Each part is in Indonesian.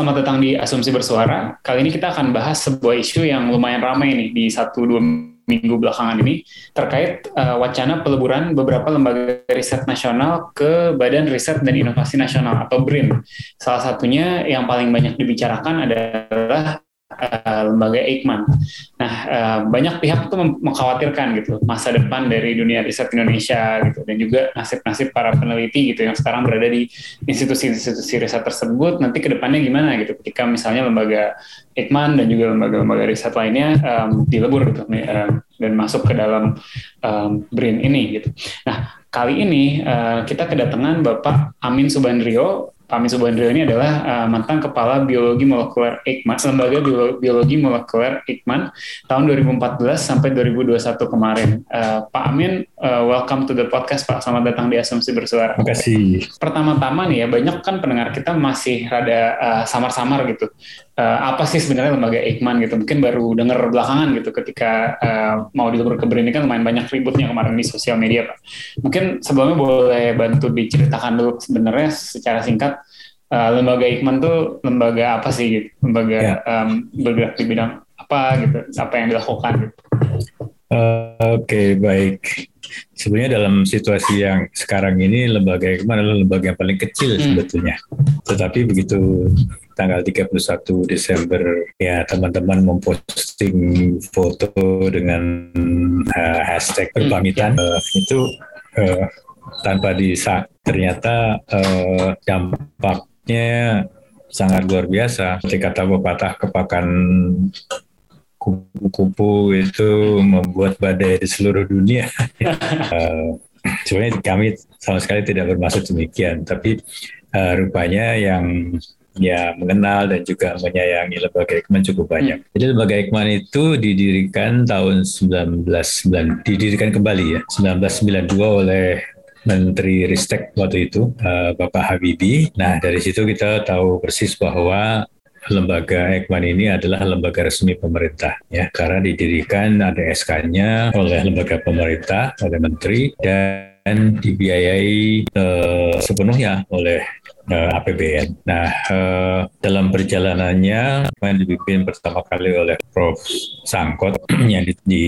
Selamat datang di Asumsi Bersuara. Kali ini kita akan bahas sebuah isu yang lumayan ramai nih di satu dua minggu belakangan ini terkait uh, wacana peleburan beberapa lembaga riset nasional ke Badan Riset dan Inovasi Nasional atau BRIN. Salah satunya yang paling banyak dibicarakan adalah uh, lembaga Eijkman. Nah, uh, banyak pihak itu mengkhawatirkan gitu masa depan dari dunia riset Indonesia gitu dan juga nasib-nasib para peneliti gitu yang sekarang berada di institusi-institusi riset tersebut nanti ke depannya gimana gitu ketika misalnya lembaga Eijkman dan juga lembaga-lembaga riset lainnya um, dilebur gitu dan masuk ke dalam um, BRIN ini gitu. Nah, kali ini uh, kita kedatangan Bapak Amin Subandrio Pak Amin Subandrio ini adalah uh, mantan kepala biologi molekuler Eijkman, lembaga biologi molekuler Eijkman tahun 2014 sampai 2021 kemarin. Uh, Pak Amin, uh, welcome to the podcast Pak. Selamat datang di Asumsi Bersuara. Terima kasih. Pertama-tama nih ya, banyak kan pendengar kita masih rada uh, samar-samar gitu. Uh, apa sih sebenarnya lembaga Eijkman gitu? Mungkin baru dengar belakangan gitu ketika uh, mau dilebur ke ini kan lumayan banyak ributnya kemarin di sosial media Pak. Mungkin sebelumnya boleh bantu diceritakan dulu sebenarnya secara singkat uh, lembaga Ikman tuh lembaga apa sih gitu? Lembaga ya. um, bergerak di bidang apa gitu? Apa yang dilakukan gitu? Uh, Oke okay, baik. Sebenarnya dalam situasi yang sekarang ini lembaga Ikman adalah lembaga yang paling kecil hmm. sebetulnya. Tetapi begitu tanggal 31 Desember ya teman-teman memposting foto dengan uh, hashtag perpamitan hmm. uh, itu uh, tanpa disak ternyata uh, dampak dampaknya sangat luar biasa. Ketika tahu patah kepakan kupu-kupu itu membuat badai di seluruh dunia. uh, sebenarnya kami sama sekali tidak bermaksud demikian, tapi uh, rupanya yang ya mengenal dan juga menyayangi lembaga Ekman cukup banyak. Hmm. Jadi lembaga Ekman itu didirikan tahun 1990 didirikan kembali ya 1992 oleh Menteri Ristek waktu itu, uh, Bapak Habibie. Nah, dari situ kita tahu persis bahwa lembaga Ekman ini adalah lembaga resmi pemerintah ya karena didirikan ada SK-nya oleh lembaga pemerintah oleh menteri dan dibiayai uh, sepenuhnya oleh uh, eh, APBN. Nah, uh, dalam perjalanannya yang dipimpin pertama kali oleh Prof. Sangkot yang di, di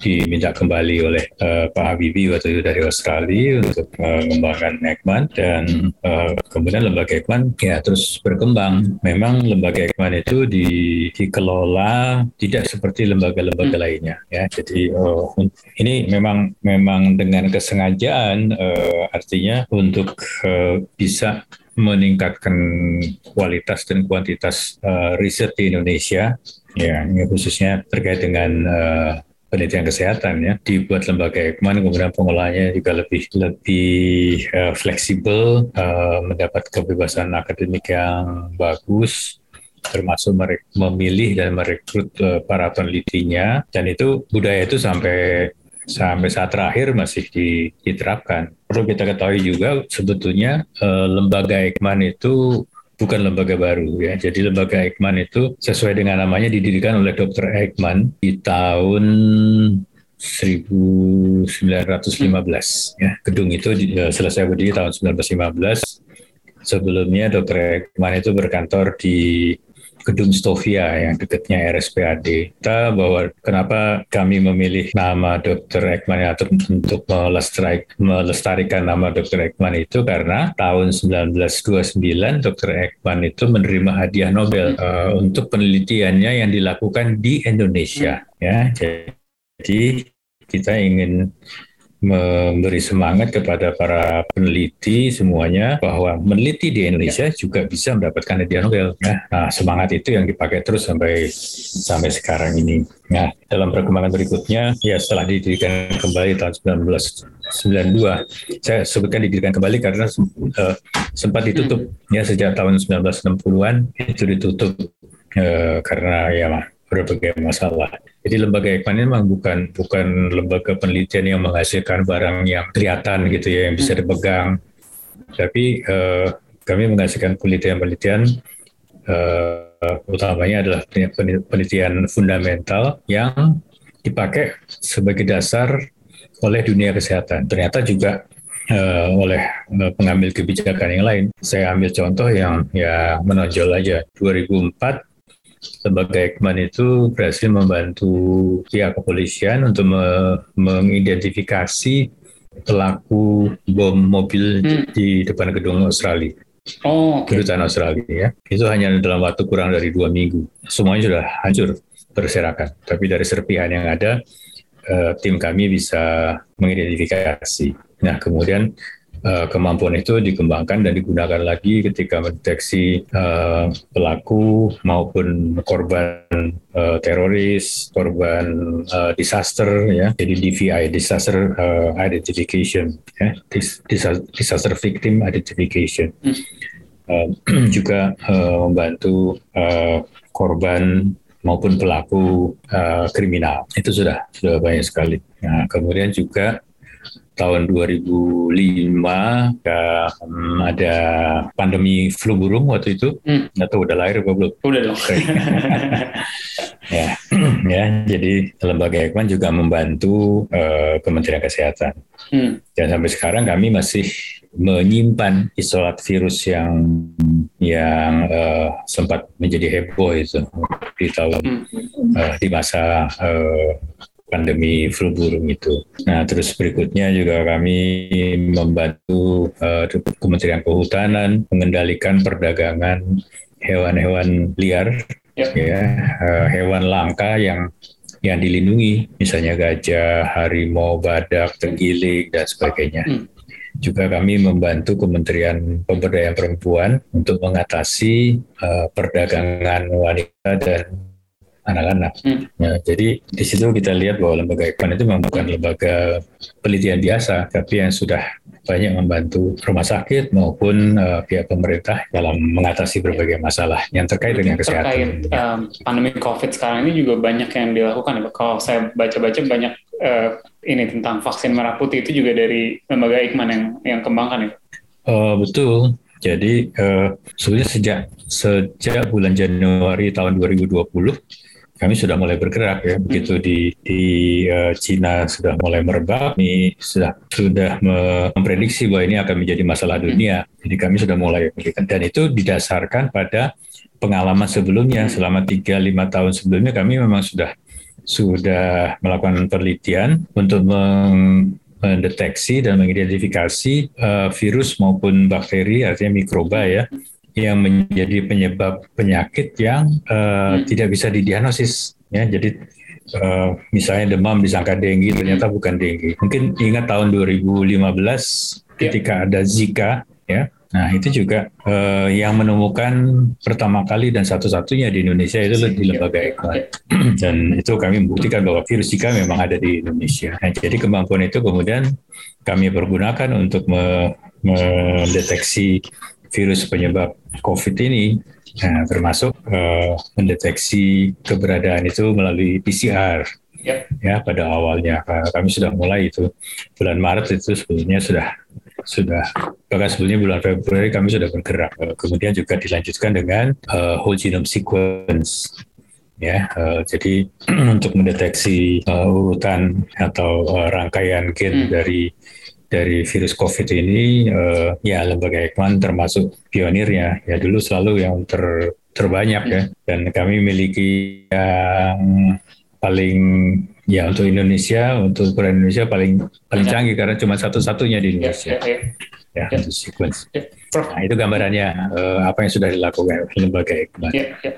diminta kembali oleh uh, Pak Habibie waktu itu dari Australia untuk uh, mengembangkan Ekman dan uh, kemudian lembaga Ekman ya terus berkembang. Memang lembaga Ekman itu di, dikelola tidak seperti lembaga-lembaga hmm. lainnya ya. Jadi uh, ini memang memang dengan kesengajaan uh, artinya untuk uh, bisa meningkatkan kualitas dan kuantitas uh, riset di Indonesia ya ini khususnya terkait dengan uh, penelitian kesehatan ya dibuat lembaga Ekman kemudian pengelolanya juga lebih lebih uh, fleksibel uh, mendapat kebebasan akademik yang bagus termasuk memilih dan merekrut uh, para penelitinya dan itu budaya itu sampai sampai saat terakhir masih diterapkan. Perlu kita ketahui juga sebetulnya uh, lembaga Ekman itu bukan lembaga baru ya. Jadi lembaga Eijkman itu sesuai dengan namanya didirikan oleh Dr. Eijkman di tahun 1915 ya. Gedung itu uh, selesai berdiri tahun 1915. Sebelumnya Dr. Eijkman itu berkantor di gedung Stovia yang dekatnya RSPAD. Kita bahwa kenapa kami memilih nama Dr. Ekman atau untuk melestarikan nama Dr. Ekman itu karena tahun 1929 Dr. Ekman itu menerima hadiah Nobel uh, untuk penelitiannya yang dilakukan di Indonesia. Ya, jadi kita ingin memberi semangat kepada para peneliti semuanya bahwa meneliti di Indonesia ya. juga bisa mendapatkan hadiah Nobel. Nah, nah, semangat itu yang dipakai terus sampai sampai sekarang ini. Nah, dalam perkembangan berikutnya, ya setelah didirikan kembali tahun 1992, saya sebutkan didirikan kembali karena uh, sempat ditutup hmm. ya sejak tahun 1960-an itu ditutup uh, karena ya berbagai masalah. Jadi lembaga Eijkman ini memang bukan bukan lembaga penelitian yang menghasilkan barang yang kelihatan gitu ya yang bisa dipegang, tapi uh, kami menghasilkan penelitian-penelitian uh, utamanya adalah penelitian fundamental yang dipakai sebagai dasar oleh dunia kesehatan. Ternyata juga uh, oleh pengambil kebijakan yang lain. Saya ambil contoh yang ya menonjol aja. 2004 lembaga Ekman itu berhasil membantu pihak kepolisian untuk me mengidentifikasi pelaku bom mobil hmm. di depan gedung Australia. Oh, okay. kedutaan Australia ya. Itu hanya dalam waktu kurang dari dua minggu. Semuanya sudah hancur berserakan. Tapi dari serpihan yang ada, uh, tim kami bisa mengidentifikasi. Nah, kemudian uh, kemampuan itu dikembangkan dan digunakan lagi ketika mendeteksi uh, pelaku maupun korban uh, teroris, korban uh, disaster, ya. Jadi DVI (Disaster uh, Identification), ya. Dis disaster Victim Identification. Hmm. Uh, juga uh, membantu uh, korban maupun pelaku uh, kriminal itu sudah sudah banyak sekali. Nah, kemudian juga tahun 2005 ya, um, ada pandemi flu burung waktu itu hmm. atau udah lahir apa belum? Udah dong. ya, ya. Jadi lembaga Ekman juga membantu uh, Kementerian Kesehatan. Hmm. Dan sampai sekarang kami masih menyimpan isolat virus yang yang uh, sempat menjadi heboh itu di tahun hmm. uh, di masa uh, pandemi flu burung itu. Nah, terus berikutnya juga kami membantu uh, Kementerian Kehutanan mengendalikan perdagangan hewan-hewan liar, yep. ya, uh, hewan langka yang yang dilindungi, misalnya gajah, harimau, badak, tenggiling dan sebagainya. Hmm. Juga kami membantu Kementerian Pemberdayaan Perempuan untuk mengatasi uh, perdagangan wanita dan anak-anak. Hmm. Nah, jadi di situ kita lihat bahwa lembaga Ekman itu memang bukan lembaga penelitian biasa, tapi yang sudah banyak membantu rumah sakit maupun uh, pihak pemerintah dalam mengatasi berbagai masalah yang terkait dengan kesehatan. Terkait um, pandemi COVID sekarang ini juga banyak yang dilakukan. Kalau saya baca-baca banyak uh, ini tentang vaksin merah putih itu juga dari lembaga Ekman yang yang kembangkan ya. Uh, betul. Jadi uh, sebenarnya sejak sejak bulan Januari tahun 2020 kami sudah mulai bergerak ya begitu di di uh, Cina sudah mulai merebak ini sudah sudah memprediksi bahwa ini akan menjadi masalah dunia. Jadi kami sudah mulai dan itu didasarkan pada pengalaman sebelumnya. Selama 3 5 tahun sebelumnya kami memang sudah sudah melakukan penelitian untuk meng, mendeteksi dan mengidentifikasi uh, virus maupun bakteri artinya mikroba ya yang menjadi penyebab penyakit yang uh, hmm. tidak bisa didiagnosis ya jadi uh, misalnya demam disangka dengue ternyata hmm. bukan dengue mungkin ingat tahun 2015 ya. ketika yeah. ada Zika ya nah itu juga uh, yang menemukan pertama kali dan satu-satunya di Indonesia itu di lembaga Ekman dan itu kami membuktikan bahwa virus Zika memang ada di Indonesia nah, jadi kemampuan itu kemudian kami pergunakan untuk mendeteksi virus penyebab COVID ini, nah, termasuk uh, mendeteksi keberadaan itu melalui PCR. Yep. Ya, pada awalnya kami sudah mulai itu bulan Maret itu sebetulnya sudah sudah bahkan sebelumnya bulan Februari kami sudah bergerak. Eh, kemudian juga dilanjutkan dengan uh, whole genome sequence ya uh, jadi untuk mendeteksi uh, urutan atau uh, rangkaian gen hmm. dari dari virus COVID ini uh, ya lembaga Ekman termasuk pionirnya ya dulu selalu yang ter, terbanyak ya dan kami miliki yang paling ya untuk Indonesia untuk ukuran Indonesia paling paling ya. canggih karena cuma satu-satunya di Indonesia ya, ya, ya. ya untuk sequence. Nah itu gambarannya uh, apa yang sudah dilakukan lembaga Ekman. Ya, ya.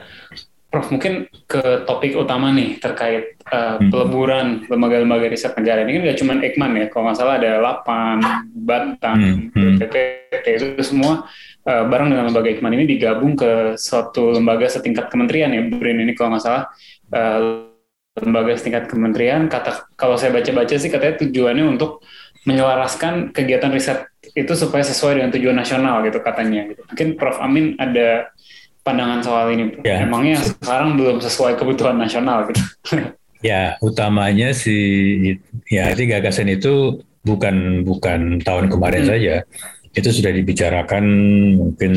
Prof, mungkin ke topik utama nih terkait uh, peleburan lembaga-lembaga riset negara ini kan nggak cuma Ekman ya, kalau nggak salah ada Lapan, Batang, hmm. BPPT itu semua uh, bareng dengan lembaga Ekman ini digabung ke suatu lembaga setingkat kementerian ya, BRIN ini kalau nggak salah uh, lembaga setingkat kementerian. Kata kalau saya baca-baca sih katanya tujuannya untuk menyelaraskan kegiatan riset itu supaya sesuai dengan tujuan nasional gitu katanya. Gitu. Mungkin Prof Amin ada pandangan soal ini? Ya. Emangnya sekarang belum sesuai kebutuhan nasional gitu? Ya, utamanya sih ya itu gagasan itu bukan bukan tahun kemarin Hmm. saja. Itu sudah dibicarakan mungkin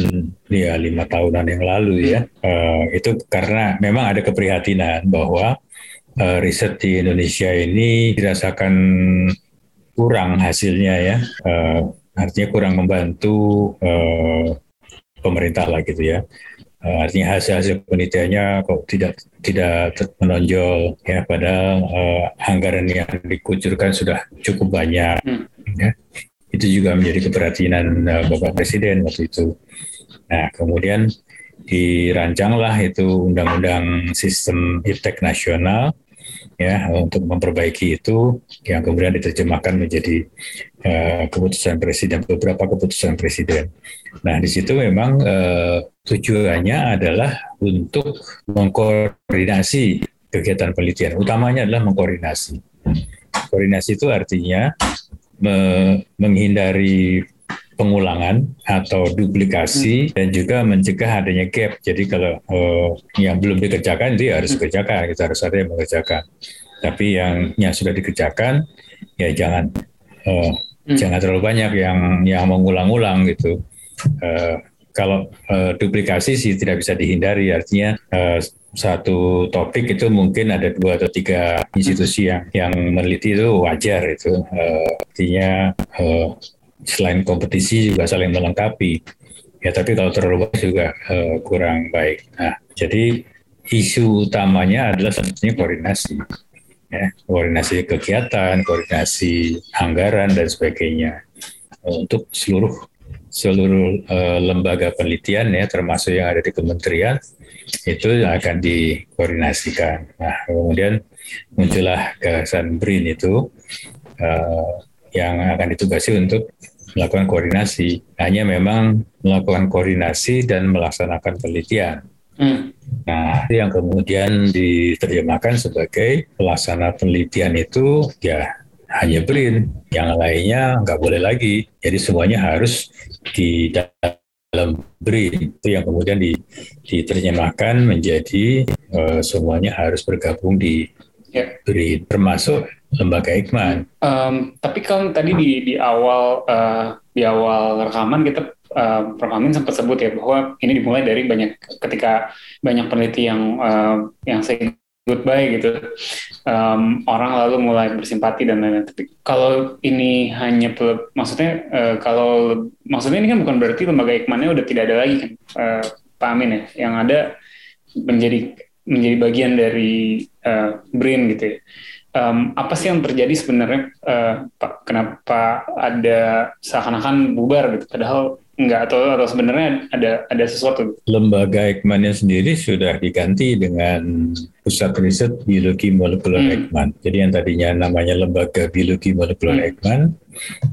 ya lima tahunan yang lalu ya. Eh, itu karena memang ada keprihatinan bahwa eh, riset di Indonesia ini dirasakan kurang hasilnya ya. Eh, artinya kurang membantu eh, pemerintah lah gitu ya. Eh, artinya hasil-hasil penelitiannya kok tidak tidak menonjol ya padahal eh, anggaran yang dikucurkan sudah cukup banyak Hmm. ya. itu juga menjadi keperhatian eh, Bapak Presiden waktu itu nah kemudian dirancanglah itu undang-undang sistem iptek nasional ya untuk memperbaiki itu yang kemudian diterjemahkan menjadi eh, keputusan presiden beberapa keputusan presiden nah di situ memang eh, tujuannya adalah untuk mengkoordinasi kegiatan penelitian. Utamanya adalah mengkoordinasi. Koordinasi itu artinya me- menghindari pengulangan atau duplikasi dan juga mencegah adanya gap. Jadi kalau eh, yang belum dikerjakan itu ya harus dikerjakan, kita harus ada yang mengerjakan. Tapi yang yang sudah dikerjakan ya jangan eh, Hmm. jangan terlalu banyak yang yang mengulang-ulang gitu. Eh, kalau eh, duplikasi sih tidak bisa dihindari, artinya eh, satu topik itu mungkin ada dua atau tiga institusi yang yang meneliti itu wajar itu, Eh, artinya eh, selain kompetisi juga saling melengkapi. Ya tapi kalau terlalu banyak juga eh, kurang baik. Nah jadi isu utamanya adalah sebetulnya koordinasi ya, koordinasi kegiatan, koordinasi anggaran dan sebagainya untuk seluruh seluruh eh, lembaga penelitian ya termasuk yang ada di kementerian itu akan dikoordinasikan. Nah kemudian muncullah gagasan BRIN itu eh, yang akan ditugasi untuk melakukan koordinasi. Hanya memang melakukan koordinasi dan melaksanakan penelitian. Hmm. Nah, yang kemudian diterjemahkan sebagai pelaksana penelitian itu ya hanya BRIN, yang lainnya nggak boleh lagi. Jadi semuanya harus di dalam BRIN itu yang kemudian di- diterjemahkan menjadi eh, semuanya harus bergabung di Ya. BRIN, termasuk lembaga Eijkman. Em, tapi kan tadi di di awal eh, di awal rekaman kita eh, Prof Amin sempat sebut ya bahwa ini dimulai dari banyak ketika banyak peneliti yang eh, yang say goodbye gitu em, orang lalu mulai bersimpati dan lain-lain. Tapi kalau ini hanya pel- maksudnya eh, kalau maksudnya ini kan bukan berarti lembaga Eijkman-nya udah tidak ada lagi kan eh, Pak Amin ya yang ada menjadi menjadi bagian dari eh, BRIN gitu ya. Em, apa sih yang terjadi sebenarnya eh, Pak kenapa ada seakan-akan bubar gitu padahal enggak atau atau sebenarnya ada ada sesuatu Lembaga Eijkman sendiri sudah diganti dengan Pusat Riset Biologi Molekuler Hmm. Eijkman. Jadi yang tadinya namanya Lembaga Biologi Molekuler Hmm. Eijkman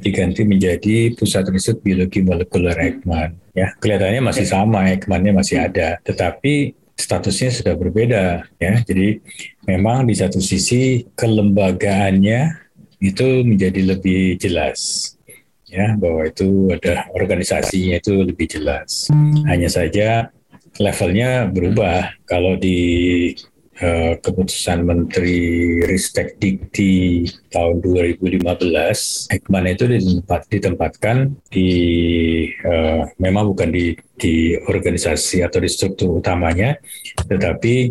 diganti menjadi Pusat Riset Biologi Molekuler Hmm. Eijkman. Ya, kelihatannya masih sama, Eijkman-nya masih ada, tetapi statusnya sudah berbeda. Ya, jadi memang di satu sisi kelembagaannya itu menjadi lebih jelas ya bahwa itu ada organisasinya itu lebih jelas. Hanya saja levelnya berubah. Kalau di eh, keputusan Menteri Ristek Dikti tahun 2015, Ekman itu ditempat, ditempatkan di eh, memang bukan di di organisasi atau di struktur utamanya, tetapi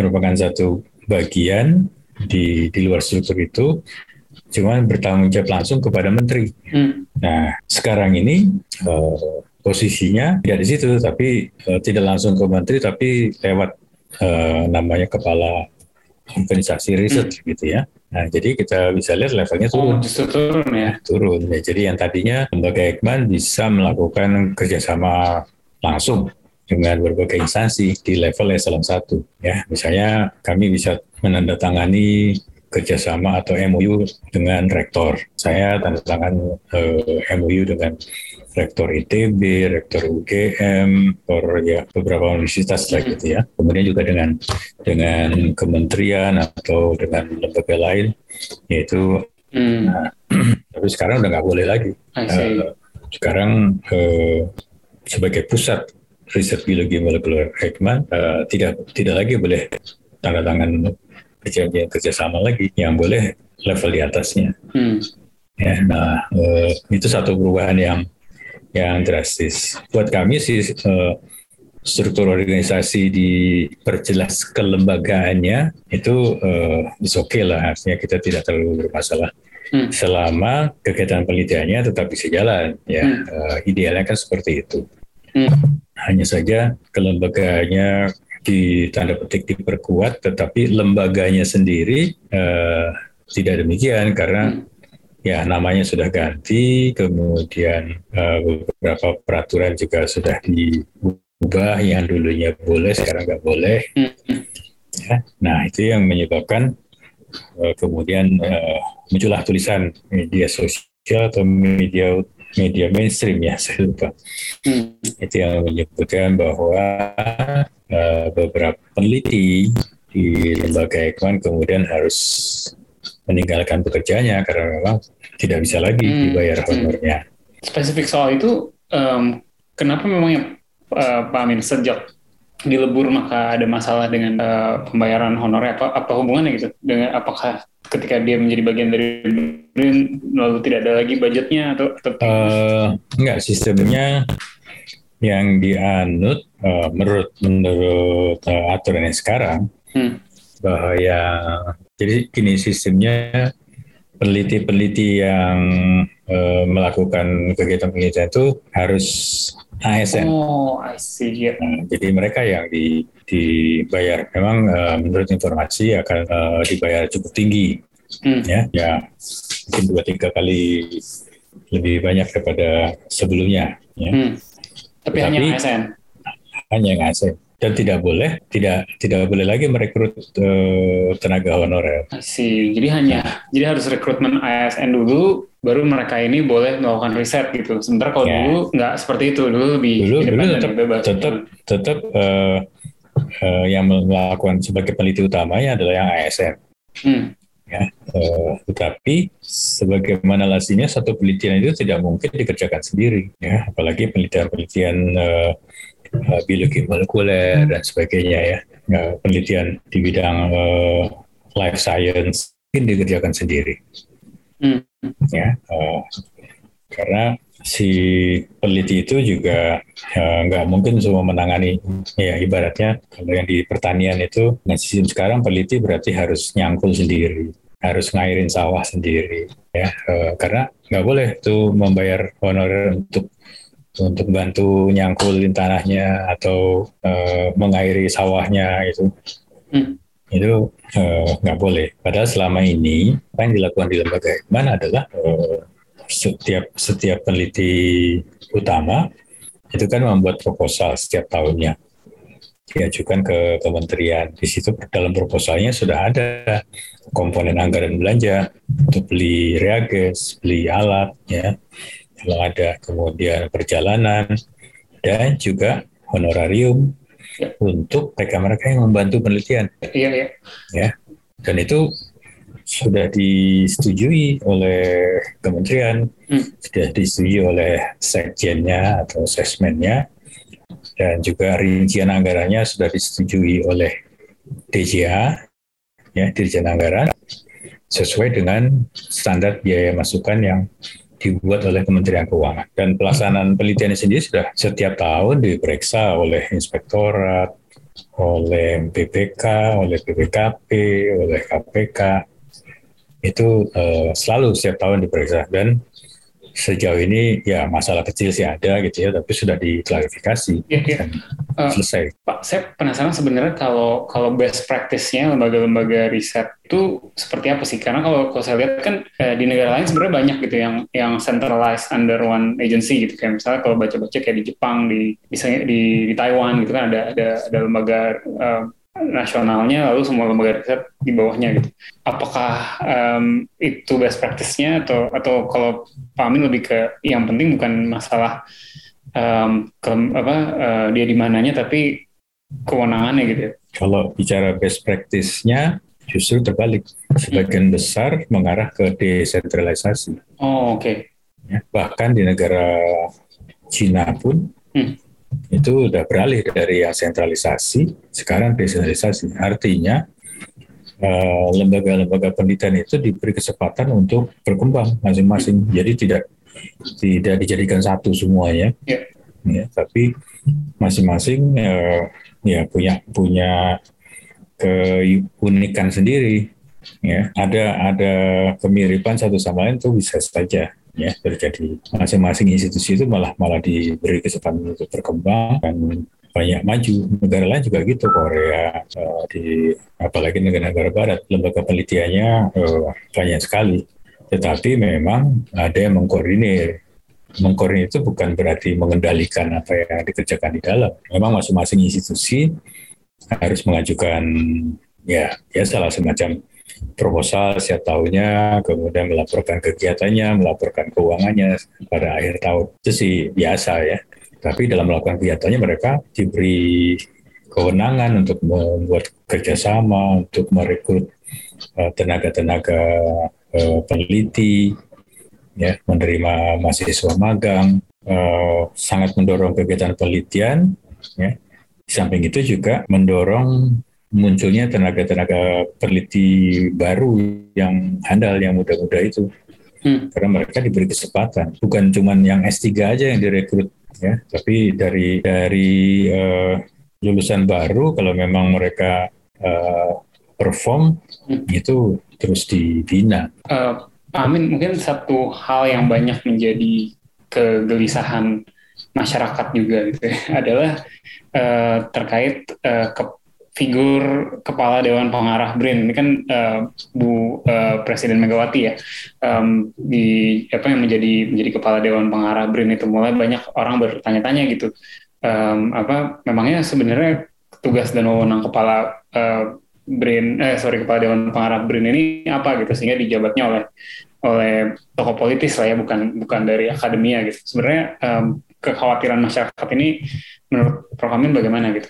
merupakan satu bagian di di luar struktur itu cuman bertanggung jawab langsung kepada menteri. Hmm. Nah, sekarang ini eh, posisinya tidak di situ, tapi eh, tidak langsung ke menteri, tapi lewat eh, namanya kepala organisasi riset gitu ya. Nah, jadi kita bisa lihat levelnya oh turun, justru turun ya turun. Ya, jadi yang tadinya lembaga Eijkman bisa melakukan kerjasama langsung dengan berbagai instansi di level eselon 1 ya misalnya kami bisa menandatangani kerjasama atau MOU dengan rektor saya tanda tangan eh, MOU dengan rektor ITB, rektor UGM, rektor ya beberapa universitas lah gitu ya. Kemudian juga dengan dengan kementerian atau dengan lembaga lain, yaitu Hmm. tapi sekarang udah nggak boleh lagi. Eh, sekarang eh, sebagai pusat riset biologi molekuler Ekman uh, tidak tidak lagi boleh tanda tangan perjanjian kerjasama lagi, yang boleh level di atasnya. Hmm. Ya, nah uh, itu satu perubahan yang yang drastis. Buat kami sih uh, struktur organisasi diperjelas kelembagaannya itu uh, oke okay lah, artinya kita tidak terlalu bermasalah. Hmm. Selama kegiatan penelitiannya tetap bisa jalan, ya hmm. uh, idealnya kan seperti itu. Hmm. Hanya saja kelembagaannya di tanda petik diperkuat, tetapi lembaganya sendiri uh, tidak demikian karena hmm ya namanya sudah ganti, kemudian uh, beberapa peraturan juga sudah diubah yang dulunya boleh sekarang nggak boleh. Ya, nah itu yang menyebabkan uh, kemudian uh, muncullah tulisan media sosial atau media media mainstream ya saya lupa. Hmm. Itu yang menyebutkan bahwa uh, beberapa peneliti di lembaga Ekman kemudian harus meninggalkan pekerjaannya karena memang tidak bisa lagi hmm. dibayar hmm. honornya. Spesifik soal itu, um, kenapa memang ya, uh, Pak Amin sejak dilebur maka ada masalah dengan uh, pembayaran honornya apa apa hubungannya gitu dengan apakah ketika dia menjadi bagian dari BRIN lalu tidak ada lagi budgetnya atau, atau uh, enggak sistemnya yang dianut uh, menurut menurut uh, aturan yang sekarang hmm. bahaya jadi gini sistemnya peneliti-peneliti yang e, melakukan kegiatan penelitian itu harus ASN. Oh, I see. Yeah. Nah, jadi mereka yang di, dibayar memang e, menurut informasi akan e, dibayar cukup tinggi, hmm. ya, ya mungkin dua tiga kali lebih banyak daripada sebelumnya. Ya. Hmm. Tapi, hanya ASN. Hanya yang ASN dan tidak boleh tidak tidak boleh lagi merekrut uh, tenaga honorer. sih jadi hanya jadi harus rekrutmen ASN dulu baru mereka ini boleh melakukan riset gitu. Sementara kalau ya. dulu nggak seperti itu dulu lebih dulu, dulu tetap bebas. tetap tetap uh, uh, yang melakukan sebagai peneliti utamanya adalah yang ASN. Hmm. Ya, uh, tetapi sebagaimana lazimnya satu penelitian itu tidak mungkin dikerjakan sendiri, ya, apalagi penelitian-penelitian uh, uh, biologi molekuler dan sebagainya ya, ya penelitian di bidang uh, life science mungkin dikerjakan sendiri. Hmm. ya uh, karena si peneliti itu juga uh, nggak mungkin semua menangani ya ibaratnya kalau yang di pertanian itu nah sistem sekarang peneliti berarti harus nyangkul sendiri harus ngairin sawah sendiri ya uh, karena nggak boleh tuh membayar honorer untuk untuk bantu nyangkulin tanahnya atau uh, mengairi sawahnya itu hmm. itu eh, nggak uh, boleh. Padahal selama ini apa yang dilakukan di lembaga Ekman adalah uh, setiap setiap peneliti utama itu kan membuat proposal setiap tahunnya diajukan ke kementerian. Di situ dalam proposalnya sudah ada komponen anggaran belanja untuk beli reagens, beli alat, ya kalau ada kemudian perjalanan dan juga honorarium ya. untuk mereka-mereka yang membantu penelitian. Iya, iya. Ya. Dan itu sudah disetujui oleh kementerian, hmm. sudah disetujui oleh sekjennya atau sesmennya, dan juga rincian anggarannya sudah disetujui oleh DJA, ya Dirjen Anggaran, sesuai dengan standar biaya masukan yang dibuat oleh Kementerian Keuangan. Dan pelaksanaan penelitian sendiri sudah setiap tahun diperiksa oleh inspektorat, oleh BPK, oleh BPKP, oleh KPK. Itu uh, selalu setiap tahun diperiksa dan sejauh ini ya masalah kecil sih ada gitu ya, tapi sudah diklarifikasi ya, ya. dan uh, selesai. Pak, saya penasaran sebenarnya kalau kalau best practice-nya lembaga-lembaga riset itu seperti apa sih? Karena kalau, kalau saya lihat kan eh, di negara lain sebenarnya banyak gitu yang yang centralized under one agency gitu kayak misalnya kalau baca-baca kayak di Jepang, di misalnya di, di Taiwan gitu kan ada ada ada lembaga uh, nasionalnya lalu semua lembaga riset di bawahnya gitu. Apakah um, itu best practice-nya atau atau kalau Pak Amin lebih ke yang penting bukan masalah um, ke, apa uh, dia di mananya tapi kewenangannya gitu. Ya? Kalau bicara best practice-nya justru terbalik. Sebagian hmm. besar mengarah ke desentralisasi. Oh, oke. Okay. Ya, bahkan di negara Cina pun hmm itu udah beralih dari yang sentralisasi sekarang desentralisasi. Artinya eh, lembaga-lembaga penelitian itu diberi kesempatan untuk berkembang masing-masing. Jadi tidak tidak dijadikan satu semuanya, Ya. ya, tapi masing-masing eh, ya punya punya keunikan sendiri. Ya, ada ada kemiripan satu sama lain itu bisa saja ya terjadi. Masing-masing institusi itu malah malah diberi kesempatan untuk berkembang dan banyak maju. Negara lain juga gitu, Korea, eh, di apalagi negara-negara barat, lembaga penelitiannya eh, banyak sekali. Tetapi memang ada yang mengkoordinir. Mengkoordinir itu bukan berarti mengendalikan apa yang dikerjakan di dalam. Memang masing-masing institusi harus mengajukan ya ya salah semacam proposal setiap tahunnya, kemudian melaporkan kegiatannya, melaporkan keuangannya pada akhir tahun. Itu sih biasa ya. Tapi dalam melakukan kegiatannya mereka diberi kewenangan untuk membuat kerjasama, untuk merekrut eh, tenaga-tenaga eh, peneliti, ya menerima mahasiswa magang, eh, sangat mendorong kegiatan penelitian. Ya. Di samping itu juga mendorong munculnya tenaga-tenaga peneliti baru yang handal, yang muda-muda itu. Hmm. Karena mereka diberi kesempatan. Bukan cuma yang S3 aja yang direkrut, ya, tapi dari dari eh, lulusan baru kalau memang mereka eh, perform Hmm. itu terus dibina. Pak Amin, mungkin satu hal yang banyak menjadi kegelisahan masyarakat juga gitu ya, adalah eh, terkait eh, ke figur kepala Dewan Pengarah BRIN. Ini kan eh, Bu eh, Presiden Megawati ya. Em, di apa yang menjadi menjadi kepala Dewan Pengarah BRIN itu mulai banyak orang bertanya-tanya gitu. Em, apa memangnya sebenarnya tugas dan wewenang kepala eh, BRIN eh sorry kepala Dewan Pengarah BRIN ini apa gitu sehingga dijabatnya oleh oleh tokoh politis lah ya bukan bukan dari akademia gitu. Sebenarnya em, kekhawatiran masyarakat ini menurut Prof Amin bagaimana gitu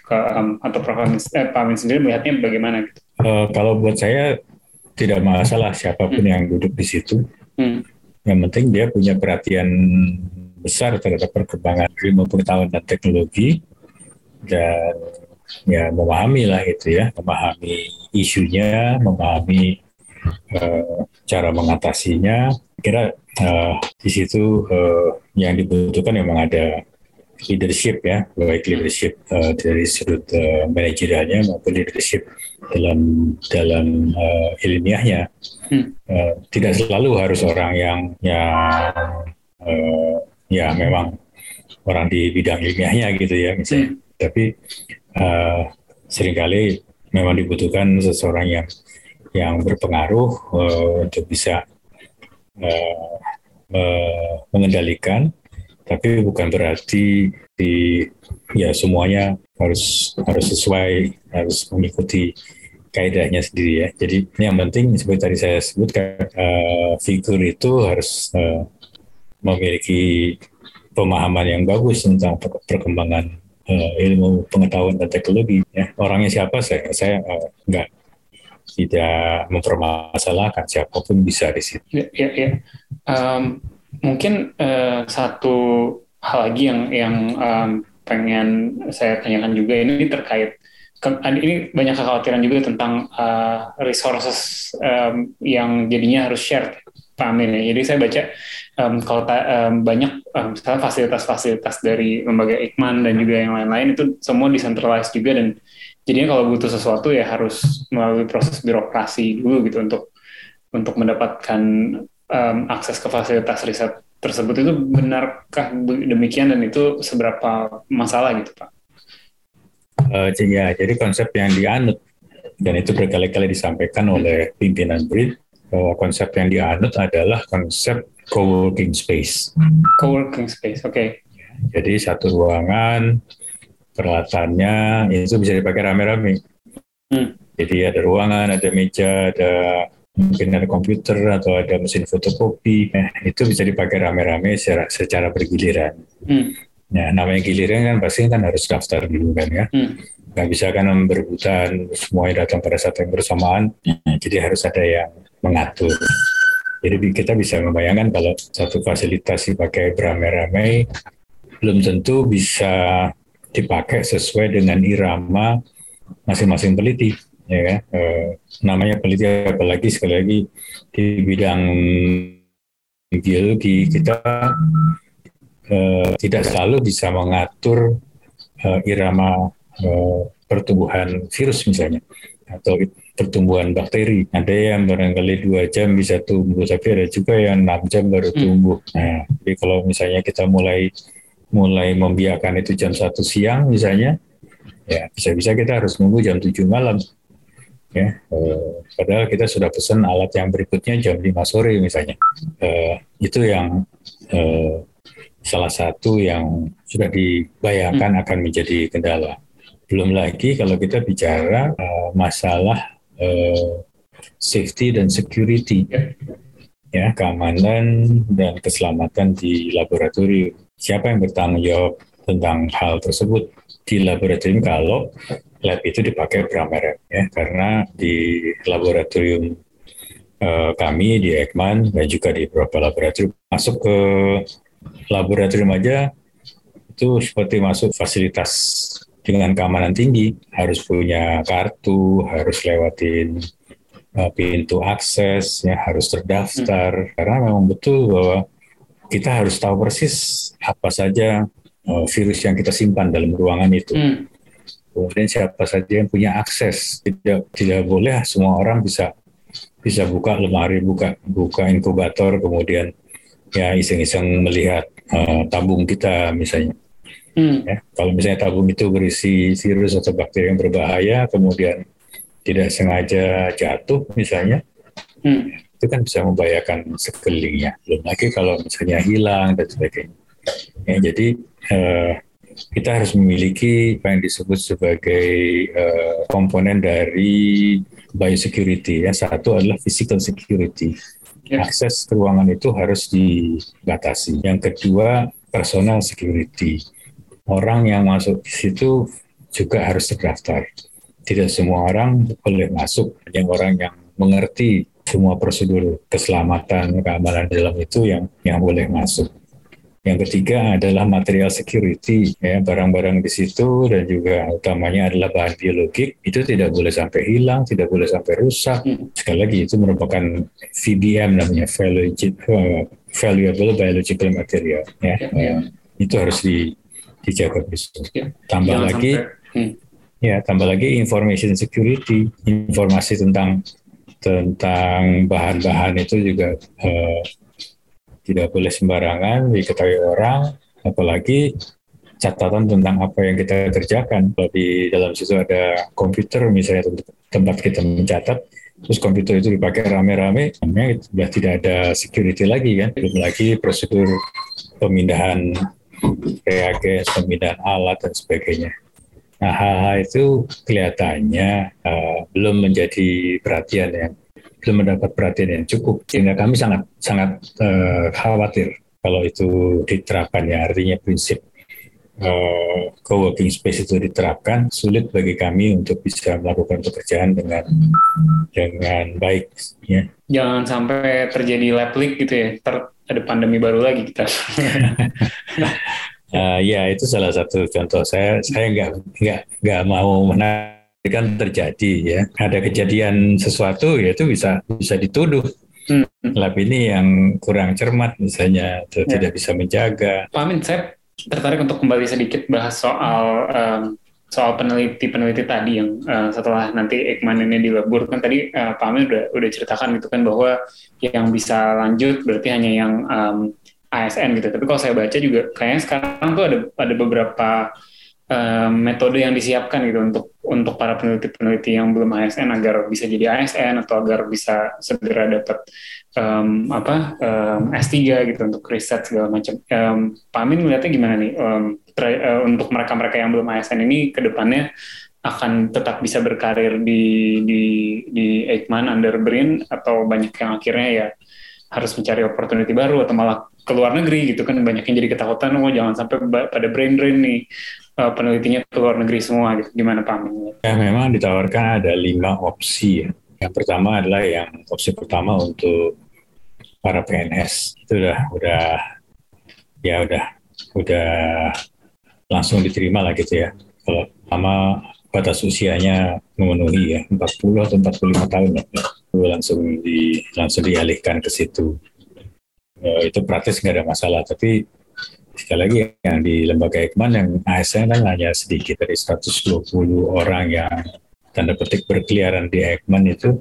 atau Prof Amin, eh, Pak Amin sendiri melihatnya bagaimana gitu Eh, kalau buat saya tidak masalah siapa pun yang duduk di situ. Hmm. Yang penting dia punya perhatian besar terhadap perkembangan ilmu pengetahuan dan teknologi dan ya memahami lah itu ya, memahami isunya, memahami eh, cara mengatasinya. Kira eh, di situ eh, yang dibutuhkan memang ada leadership ya, baik leadership eh, dari sudut eh, manajerialnya maupun leadership dalam dalam eh, ilmiahnya. Hmm. Eh, tidak selalu harus orang yang yang eh, ya memang orang di bidang ilmiahnya gitu ya misalnya. Tapi eh, sering kali memang dibutuhkan seseorang yang yang berpengaruh eh, untuk bisa eh, me- mengendalikan, tapi bukan berarti di ya semuanya harus harus sesuai harus mengikuti kaidahnya sendiri ya. Jadi yang penting seperti tadi saya sebutkan eh, figur itu harus eh, memiliki pemahaman yang bagus tentang per- perkembangan eh, ilmu pengetahuan dan teknologi. Ya. Orangnya siapa saya saya eh, nggak tidak mempermasalahkan siapa pun bisa di situ. Ya, ya, ya. Em, mungkin eh, satu hal lagi yang yang em, pengen saya tanyakan juga ini terkait ini banyak kekhawatiran juga tentang eh, resources em, yang jadinya harus share Pak Amin ya. Jadi saya baca em, kalau ta- em, banyak em, misalnya fasilitas-fasilitas dari lembaga Ikman dan juga yang lain-lain itu semua decentralized juga dan jadinya kalau butuh sesuatu ya harus melalui proses birokrasi dulu gitu untuk untuk mendapatkan em, akses ke fasilitas riset tersebut itu benarkah be- demikian dan itu seberapa masalah gitu Pak? Eh, ya, jadi konsep yang dianut dan itu berkali-kali disampaikan oleh pimpinan BRIN bahwa konsep yang dianut adalah konsep co-working space. Coworking space, oke. Jadi satu ruangan peralatannya itu bisa dipakai rame-rame. Hmm. Jadi ada ruangan, ada meja, ada mungkin ada komputer atau ada mesin fotokopi. Nah, itu bisa dipakai rame-rame secara, secara bergiliran. Hmm. Nah, namanya giliran kan pasti kan harus daftar dulu kan ya. Hmm. Nggak bisa kan berebutan semuanya datang pada saat yang bersamaan. Jadi harus ada yang mengatur. Jadi kita bisa membayangkan kalau satu fasilitas dipakai beramai-ramai, belum tentu bisa dipakai sesuai dengan irama masing-masing peneliti ya kan e, namanya peneliti apalagi sekali lagi di bidang biologi kita e, tidak selalu bisa mengatur e, irama pertumbuhan virus misalnya atau pertumbuhan bakteri. Ada yang barangkali dua jam bisa tumbuh, tapi ada juga yang enam jam baru hmm. tumbuh. Hmm. Nah, jadi kalau misalnya kita mulai mulai membiarkan itu jam satu siang misalnya, ya bisa-bisa kita harus nunggu jam 7 malam. Ya, eh, padahal kita sudah pesan alat yang berikutnya jam 5 sore misalnya. Eh, itu yang eh, salah satu yang sudah dibayangkan hmm. akan menjadi kendala. Belum lagi kalau kita bicara uh, masalah uh, safety dan security, ya keamanan dan keselamatan di laboratorium. Siapa yang bertanggung jawab tentang hal tersebut di laboratorium kalau lab itu dipakai pramerek ya. Karena di laboratorium uh, kami di Ekman dan juga di beberapa laboratorium masuk ke laboratorium aja itu seperti masuk fasilitas dengan keamanan tinggi. Harus punya kartu, harus lewatin uh, pintu akses, ya harus terdaftar. Hmm. karena memang betul bahwa kita harus tahu persis apa saja uh, virus yang kita simpan dalam ruangan itu. Hmm. Kemudian siapa saja yang punya akses, tidak tidak boleh semua orang bisa bisa buka lemari, buka buka inkubator, kemudian ya iseng-iseng melihat uh, tabung kita misalnya Hmm. Ya, kalau misalnya tabung itu berisi virus atau bakteri yang berbahaya, kemudian tidak sengaja jatuh misalnya, hmm. itu kan bisa membahayakan sekelilingnya. Belum lagi kalau misalnya hilang dan sebagainya. Ya, jadi eh, kita harus memiliki apa yang disebut sebagai eh, komponen dari biosecurity. Yang satu adalah physical security. Ya. Akses ke ruangan itu harus dibatasi. Yang kedua, personal security orang yang masuk di situ juga harus terdaftar. Tidak semua orang boleh masuk. Hanya orang yang mengerti semua prosedur keselamatan, keamanan dalam itu yang yang boleh masuk. Yang ketiga adalah material security, ya barang-barang di situ dan juga utamanya adalah bahan biologik itu tidak boleh sampai hilang, tidak boleh sampai rusak. Hmm. Sekali lagi itu merupakan VBM namanya valuable biological material, ya. ya, ya. itu harus di dijaga bersama. Ya. Tambah Jangan lagi, sampai, hmm. ya tambah lagi information security, informasi tentang tentang bahan-bahan itu juga uh, tidak boleh sembarangan diketahui orang, apalagi catatan tentang apa yang kita kerjakan. Kalau di dalam situ ada komputer misalnya tempat kita mencatat, terus komputer itu dipakai rame-rame, sudah tidak ada security lagi kan, belum lagi prosedur pemindahan reagen, pemindahan alat dan sebagainya. Nah, hal-hal itu kelihatannya uh, belum menjadi perhatian yang belum mendapat perhatian yang cukup. Sehingga kami sangat sangat uh, khawatir kalau itu diterapkan ya. Artinya prinsip uh, co-working space itu diterapkan. Sulit bagi kami untuk bisa melakukan pekerjaan dengan dengan baik ya. Jangan sampai terjadi lab leak gitu ya. Ter ada pandemi baru lagi kita. uh, ya itu salah satu contoh. Saya saya nggak nggak nggak mau menarikkan terjadi ya ada kejadian sesuatu ya itu bisa bisa dituduh hmm. lab ini yang kurang cermat misalnya atau ya. tidak bisa menjaga. Pak Amin saya tertarik untuk kembali sedikit bahas soal um, soal peneliti-peneliti tadi yang uh, setelah nanti Ekman ini dilebur kan tadi uh, Pak Amir udah udah ceritakan gitu kan bahwa yang bisa lanjut berarti hanya yang um, ASN gitu. Tapi kalau saya baca juga kayaknya sekarang tuh ada ada beberapa um, metode yang disiapkan gitu untuk untuk para peneliti-peneliti yang belum ASN agar bisa jadi ASN atau agar bisa segera dapat um, apa um, S3 gitu untuk riset segala macam. Um, Pak Amin melihatnya gimana nih? Um, uh, untuk mereka-mereka yang belum ASN ini ke depannya akan tetap bisa berkarir di di di Eijkman under Brin atau banyak yang akhirnya ya harus mencari opportunity baru atau malah ke luar negeri gitu kan banyak yang jadi ketakutan oh jangan sampai pada brain drain nih uh, penelitinya ke luar negeri semua gitu gimana Pak? Ya memang ditawarkan ada lima opsi ya. Yang pertama adalah yang opsi pertama untuk para PNS itu udah udah ya udah udah langsung diterima lah gitu ya. Kalau lama batas usianya memenuhi ya 40 atau 45 tahun ya, langsung di langsung dialihkan ke situ. Ya, itu praktis nggak ada masalah, tapi sekali lagi yang di lembaga Ekman yang ASN kan hanya sedikit dari 120 orang yang tanda petik berkeliaran di Ekman itu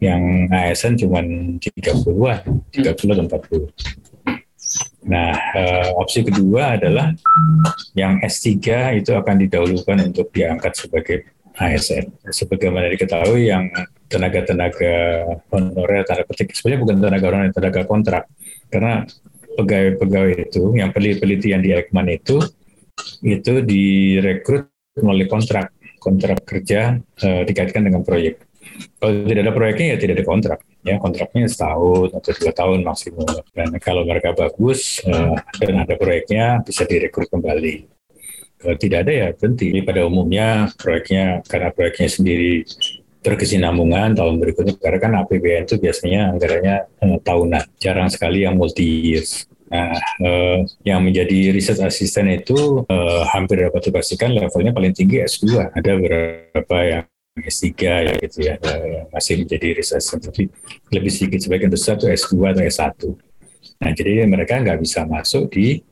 yang ASN cuma 30-an, 30 atau 40. Nah, uh, opsi kedua adalah yang S3 itu akan didahulukan untuk diangkat sebagai ASN. Sebagaimana diketahui yang tenaga-tenaga honorer tanda petik sebenarnya bukan tenaga honorer, tenaga kontrak. Karena pegawai-pegawai itu yang peneliti yang di Ekman itu itu direkrut melalui kontrak. Kontrak kerja uh, dikaitkan dengan proyek. Kalau tidak ada proyeknya ya tidak ada kontrak. Ya kontraknya setahun atau dua tahun maksimum. Dan kalau mereka bagus uh, dan ada proyeknya bisa direkrut kembali. Kalau tidak ada ya berhenti. Pada umumnya proyeknya karena proyeknya sendiri berkesinambungan tahun berikutnya karena kan APBN itu biasanya anggarannya uh, tahunan jarang sekali yang multi years Nah, uh, yang menjadi riset asisten itu uh, hampir dapat dipastikan levelnya paling tinggi S2. Ada beberapa yang S3 ya gitu ya masih menjadi research tapi lebih sedikit sebagian besar itu S2 atau S1. Nah jadi mereka nggak bisa masuk di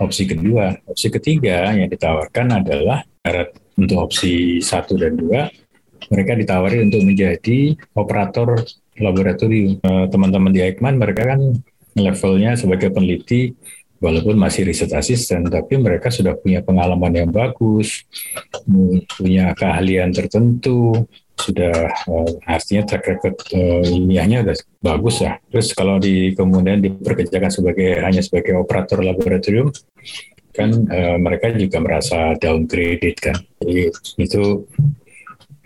opsi kedua. Opsi ketiga yang ditawarkan adalah syarat untuk opsi satu dan dua mereka ditawari untuk menjadi operator laboratorium. Eh, teman-teman di Ekman mereka kan levelnya sebagai peneliti walaupun masih riset asisten, tapi mereka sudah punya pengalaman yang bagus, punya keahlian tertentu, sudah uh, artinya track record uh, ilmiahnya sudah bagus ya. Terus kalau di kemudian diperkerjakan sebagai hanya sebagai operator laboratorium, kan uh, mereka juga merasa downgraded kan. Jadi itu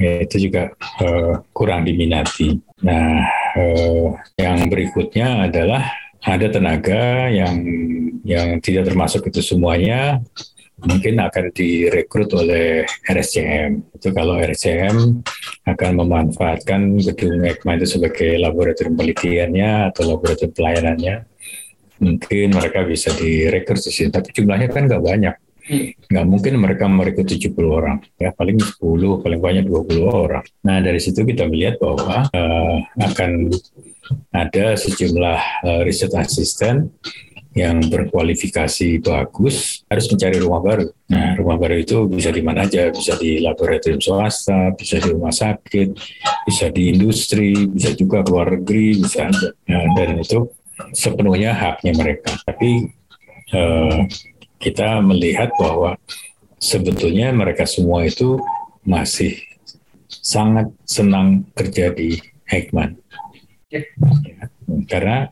itu juga uh, kurang diminati. Nah, uh, yang berikutnya adalah ada tenaga yang yang tidak termasuk itu semuanya mungkin akan direkrut oleh RSCM. Itu kalau RSCM akan memanfaatkan gedung ECMA itu sebagai laboratorium penelitiannya atau laboratorium pelayanannya, mungkin mereka bisa direkrut di sini. Tapi jumlahnya kan nggak banyak. Nggak mungkin mereka merekrut 70 orang, ya paling 10, paling banyak 20 orang. Nah dari situ kita melihat bahwa uh, akan ada sejumlah uh, riset asisten yang berkualifikasi bagus harus mencari rumah baru. Nah, rumah baru itu bisa di mana aja, bisa di laboratorium swasta, bisa di rumah sakit, bisa di industri, bisa juga luar negeri, bisa. Nah, dan itu sepenuhnya haknya mereka. Tapi uh, kita melihat bahwa sebetulnya mereka semua itu masih sangat senang kerja di Ekman Ya, karena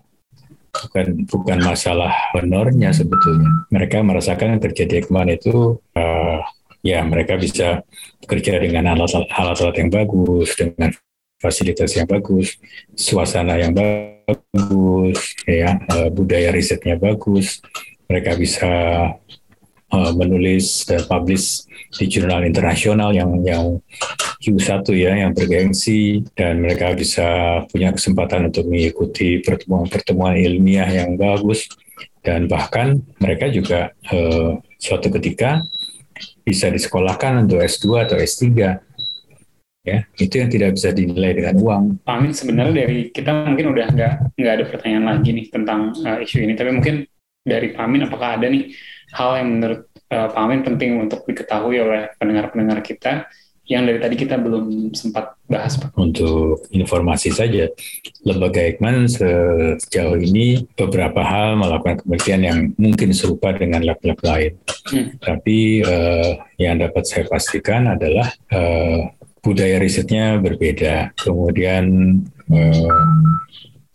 bukan bukan masalah honornya sebetulnya. Mereka merasakan kerja di Ekman itu uh, ya mereka bisa bekerja dengan alat-alat yang bagus, dengan fasilitas yang bagus, suasana yang bagus, ya uh, budaya risetnya bagus. Mereka bisa uh, menulis dan publish di jurnal internasional yang yang Q1 ya yang bergengsi dan mereka bisa punya kesempatan untuk mengikuti pertemuan-pertemuan ilmiah yang bagus. Dan bahkan mereka juga eh, suatu ketika bisa disekolahkan untuk S2 atau S3 ya itu yang tidak bisa dinilai dengan uang. Pak Amin sebenarnya dari kita mungkin udah nggak nggak ada pertanyaan lagi nih tentang uh, isu ini. Tapi mungkin dari Pak Amin apakah ada nih hal yang menurut uh, Pak Amin penting untuk diketahui oleh pendengar-pendengar kita yang dari tadi kita belum sempat bahas Pak. Untuk informasi saja, Lembaga Ekman sejauh ini beberapa hal melakukan penelitian yang mungkin serupa dengan lab-lab lain. Hmm. Tapi uh, yang dapat saya pastikan adalah uh, budaya risetnya berbeda. Kemudian uh,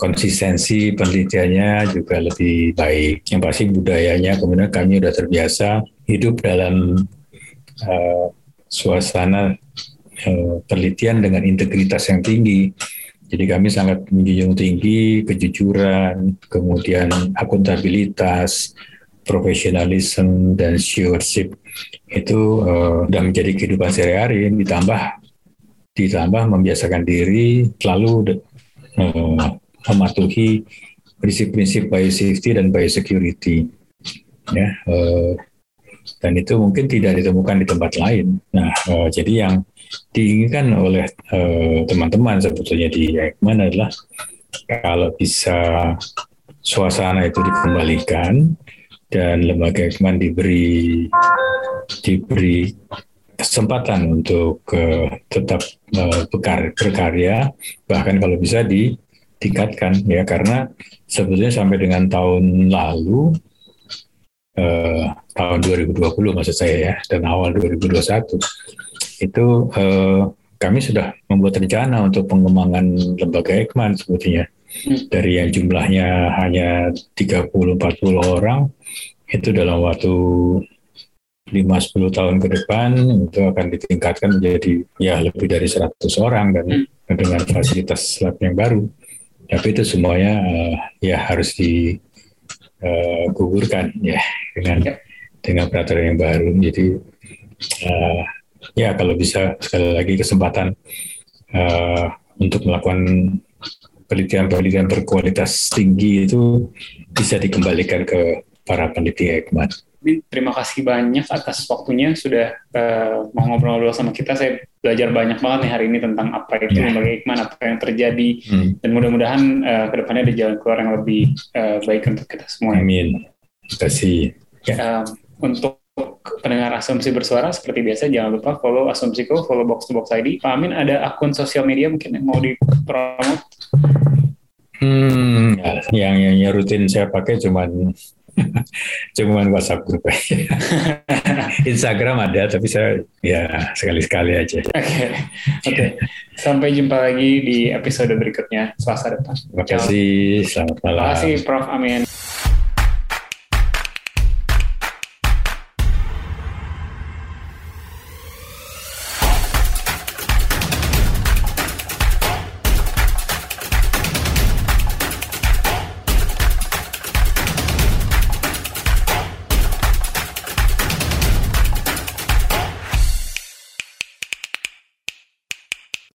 konsistensi penelitiannya juga lebih baik. Yang pasti budayanya kemudian kami sudah terbiasa hidup dalam uh, suasana uh, penelitian dengan integritas yang tinggi. Jadi kami sangat menjunjung tinggi kejujuran, kemudian akuntabilitas, profesionalisme dan stewardship itu uh, sudah menjadi kehidupan sehari-hari ditambah ditambah membiasakan diri selalu uh, mematuhi prinsip-prinsip biosafety dan biosecurity ya uh, dan itu mungkin tidak ditemukan di tempat lain. Nah, uh, jadi yang diinginkan oleh uh, teman-teman sebetulnya di Ekman adalah kalau bisa suasana itu dikembalikan dan lembaga Ekman diberi diberi kesempatan untuk uh, tetap uh, berkarya bahkan kalau bisa ditingkatkan ya karena sebetulnya sampai dengan tahun lalu eh, tahun 2020 maksud saya ya dan awal 2021 itu eh, kami sudah membuat rencana untuk pengembangan lembaga Ekman sebetulnya hmm. dari yang jumlahnya hanya 30-40 orang itu dalam waktu 5-10 tahun ke depan itu akan ditingkatkan menjadi ya lebih dari 100 orang dan hmm. dengan fasilitas lab yang baru. Tapi itu semuanya uh, ya harus di uh, gugurkan ya dengan ya. dengan peraturan yang baru. Jadi uh, ya kalau bisa sekali lagi kesempatan uh, untuk melakukan penelitian-penelitian berkualitas tinggi itu bisa dikembalikan ke para peneliti Terima kasih banyak atas waktunya sudah uh, mau ngobrol-ngobrol sama kita. Saya belajar banyak banget nih hari ini tentang apa itu yeah. lembaga Ikman, apa yang terjadi, hmm. dan mudah-mudahan uh, ke depannya ada jalan keluar yang lebih uh, baik untuk kita semua. Amin. Terima kasih. Ya. Uh, untuk pendengar asumsi bersuara seperti biasa jangan lupa follow asumsiku follow box to box ID Pak Amin ada akun sosial media mungkin yang mau dipromot hmm yang yang rutin saya pakai cuman Cuman WhatsApp grup aja. Instagram ada, tapi saya ya sekali-sekali aja. Oke, okay. oke. Okay. Sampai jumpa lagi di episode berikutnya Selasa depan. Terima kasih, selamat malam. Terima kasih Prof. Amin.